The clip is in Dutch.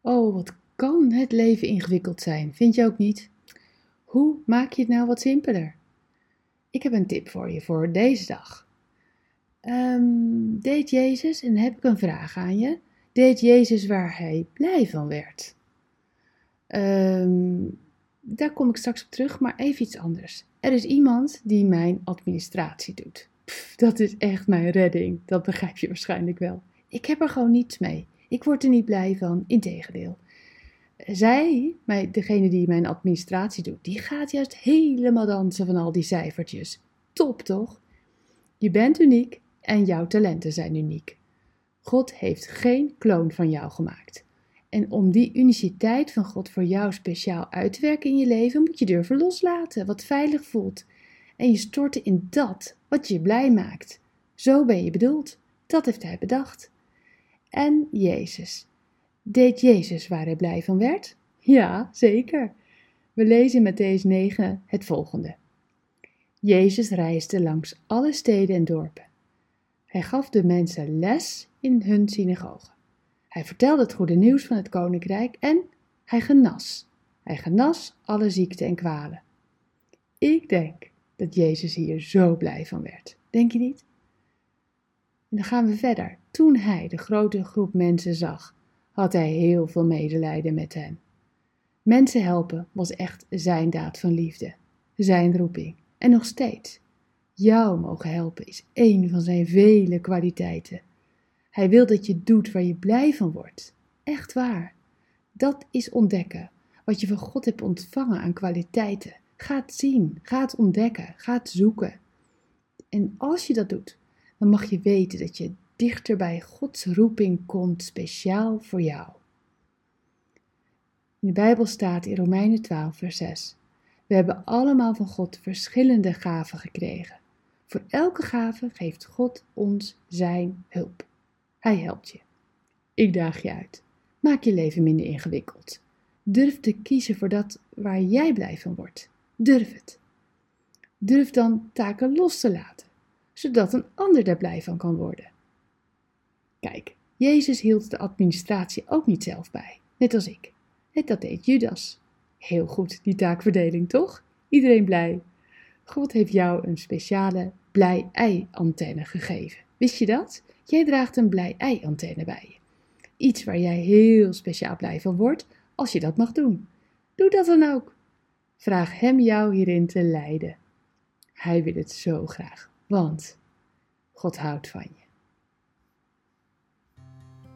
Oh, wat kan het leven ingewikkeld zijn, vind je ook niet? Hoe maak je het nou wat simpeler? Ik heb een tip voor je voor deze dag. Um, deed Jezus, en heb ik een vraag aan je, deed Jezus waar hij blij van werd? Um, daar kom ik straks op terug, maar even iets anders. Er is iemand die mijn administratie doet. Dat is echt mijn redding, dat begrijp je waarschijnlijk wel. Ik heb er gewoon niets mee. Ik word er niet blij van, integendeel. Zij, degene die mijn administratie doet, die gaat juist helemaal dansen van al die cijfertjes. Top toch? Je bent uniek en jouw talenten zijn uniek. God heeft geen kloon van jou gemaakt. En om die uniciteit van God voor jou speciaal uit te werken in je leven, moet je durven loslaten wat veilig voelt. En je storten in dat wat je blij maakt. Zo ben je bedoeld. Dat heeft hij bedacht. En Jezus. Deed Jezus waar hij blij van werd? Ja, zeker. We lezen in Matthäus 9 het volgende. Jezus reisde langs alle steden en dorpen. Hij gaf de mensen les in hun synagogen. Hij vertelde het goede nieuws van het koninkrijk en hij genas. Hij genas alle ziekten en kwalen. Ik denk dat Jezus hier zo blij van werd. Denk je niet? En dan gaan we verder. Toen hij de grote groep mensen zag, had hij heel veel medelijden met hen. Mensen helpen was echt zijn daad van liefde, zijn roeping. En nog steeds. Jou mogen helpen is één van zijn vele kwaliteiten. Hij wil dat je doet waar je blij van wordt. Echt waar. Dat is ontdekken wat je van God hebt ontvangen aan kwaliteiten. Ga zien, ga het ontdekken, ga het zoeken. En als je dat doet, dan mag je weten dat je dichter bij Gods roeping komt speciaal voor jou. In de Bijbel staat in Romeinen 12, vers 6: We hebben allemaal van God verschillende gaven gekregen. Voor elke gave geeft God ons zijn hulp. Hij helpt je. Ik daag je uit. Maak je leven minder ingewikkeld. Durf te kiezen voor dat waar jij blij van wordt. Durf het. Durf dan taken los te laten, zodat een ander daar blij van kan worden. Kijk, Jezus hield de administratie ook niet zelf bij, net als ik. Net dat deed Judas. Heel goed, die taakverdeling toch? Iedereen blij. God heeft jou een speciale blij-ei-antenne gegeven. Wist je dat? Jij draagt een blij-ei-antenne bij je. Iets waar jij heel speciaal blij van wordt als je dat mag doen. Doe dat dan ook. Vraag hem jou hierin te leiden. Hij wil het zo graag, want God houdt van je.